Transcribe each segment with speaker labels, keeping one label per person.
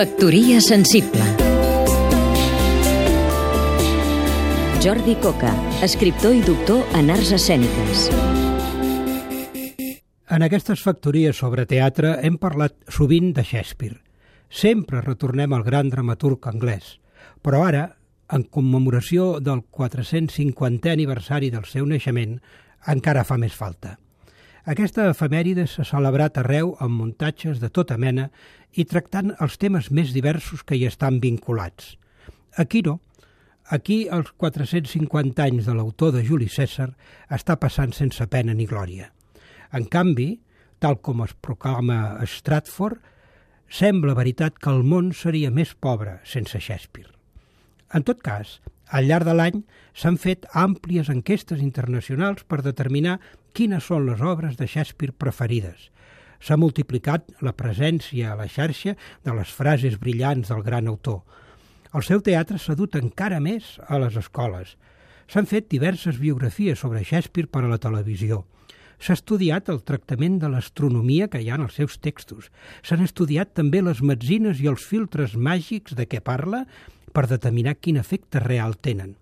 Speaker 1: Factoria sensible Jordi Coca, escriptor i doctor en arts escèniques.
Speaker 2: En aquestes factories sobre teatre hem parlat sovint de Shakespeare. Sempre retornem al gran dramaturg anglès, però ara, en commemoració del 450è aniversari del seu naixement, encara fa més falta. Aquesta efemèride s'ha celebrat arreu amb muntatges de tota mena i tractant els temes més diversos que hi estan vinculats. Aquí no. Aquí els 450 anys de l'autor de Juli César està passant sense pena ni glòria. En canvi, tal com es proclama Stratford, sembla veritat que el món seria més pobre sense Shakespeare. En tot cas, al llarg de l'any s'han fet àmplies enquestes internacionals per determinar quines són les obres de Shakespeare preferides. S'ha multiplicat la presència a la xarxa de les frases brillants del gran autor. El seu teatre s'ha dut encara més a les escoles. S'han fet diverses biografies sobre Shakespeare per a la televisió. S'ha estudiat el tractament de l'astronomia que hi ha en els seus textos. S'han estudiat també les metzines i els filtres màgics de què parla per determinar quin efecte real tenen.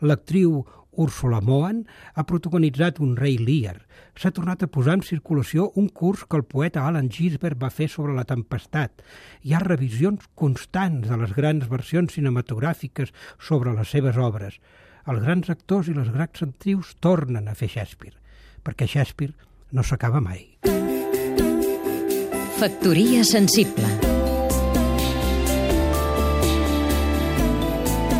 Speaker 2: L'actriu Úrsula Mohan ha protagonitzat un rei Lear. S'ha tornat a posar en circulació un curs que el poeta Alan Gisbert va fer sobre la tempestat. Hi ha revisions constants de les grans versions cinematogràfiques sobre les seves obres. Els grans actors i les grans actrius tornen a fer Shakespeare, perquè Shakespeare no s'acaba mai.
Speaker 1: Factoria sensible